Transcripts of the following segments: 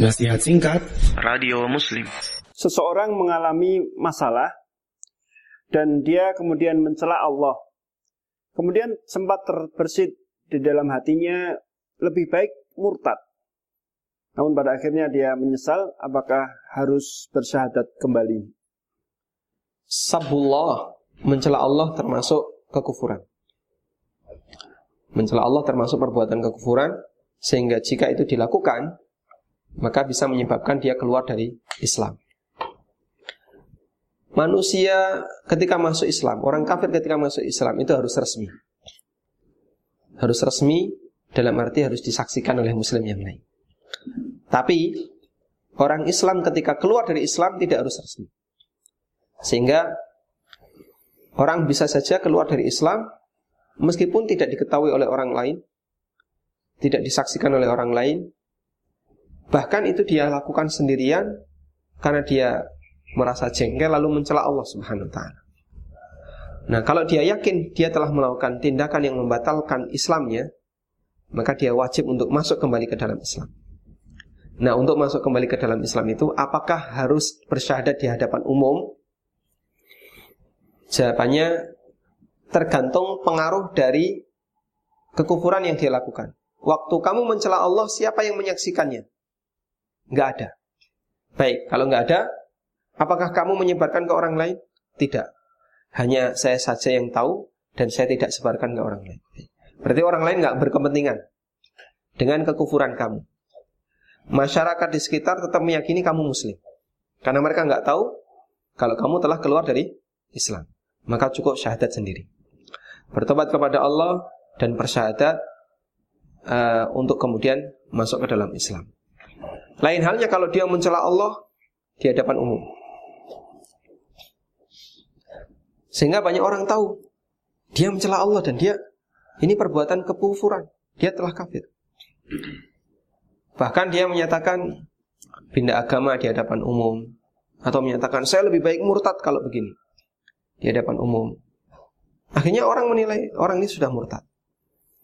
Nasihat singkat. Radio Muslim. Seseorang mengalami masalah Dan dia kemudian mencela Allah. Kemudian sempat terbersit di dalam hatinya Lebih baik murtad. Namun pada akhirnya dia menyesal Apakah harus bersyahadat kembali. Sabullah Mencela Allah termasuk kekufuran. Mencela Allah termasuk perbuatan kekufuran Sehingga jika itu dilakukan maka bisa menyebabkan dia keluar dari Islam. Manusia ketika masuk Islam, orang kafir ketika masuk Islam itu harus resmi. Harus resmi dalam arti harus disaksikan oleh muslim yang lain. Tapi orang Islam ketika keluar dari Islam tidak harus resmi. Sehingga orang bisa saja keluar dari Islam meskipun tidak diketahui oleh orang lain, tidak disaksikan oleh orang lain, Bahkan itu dia lakukan sendirian karena dia merasa jengkel lalu mencela Allah Subhanahu wa taala. Nah, kalau dia yakin dia telah melakukan tindakan yang membatalkan Islamnya, maka dia wajib untuk masuk kembali ke dalam Islam. Nah, untuk masuk kembali ke dalam Islam itu apakah harus bersyahadat di hadapan umum? Jawabannya tergantung pengaruh dari kekufuran yang dia lakukan. Waktu kamu mencela Allah, siapa yang menyaksikannya? Nggak ada. Baik, kalau nggak ada, apakah kamu menyebarkan ke orang lain? Tidak. Hanya saya saja yang tahu dan saya tidak sebarkan ke orang lain. Berarti orang lain nggak berkepentingan dengan kekufuran kamu. Masyarakat di sekitar tetap meyakini kamu muslim. Karena mereka nggak tahu kalau kamu telah keluar dari Islam. Maka cukup syahadat sendiri. Bertobat kepada Allah dan bersyahadat uh, untuk kemudian masuk ke dalam Islam. Lain halnya kalau dia mencela Allah di hadapan umum. Sehingga banyak orang tahu dia mencela Allah dan dia ini perbuatan kekufuran. Dia telah kafir. Bahkan dia menyatakan pindah agama di hadapan umum atau menyatakan saya lebih baik murtad kalau begini di hadapan umum. Akhirnya orang menilai orang ini sudah murtad.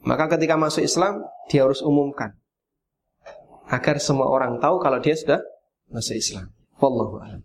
Maka ketika masuk Islam dia harus umumkan agar semua orang tahu kalau dia sudah masuk Islam. Wallahu a'lam.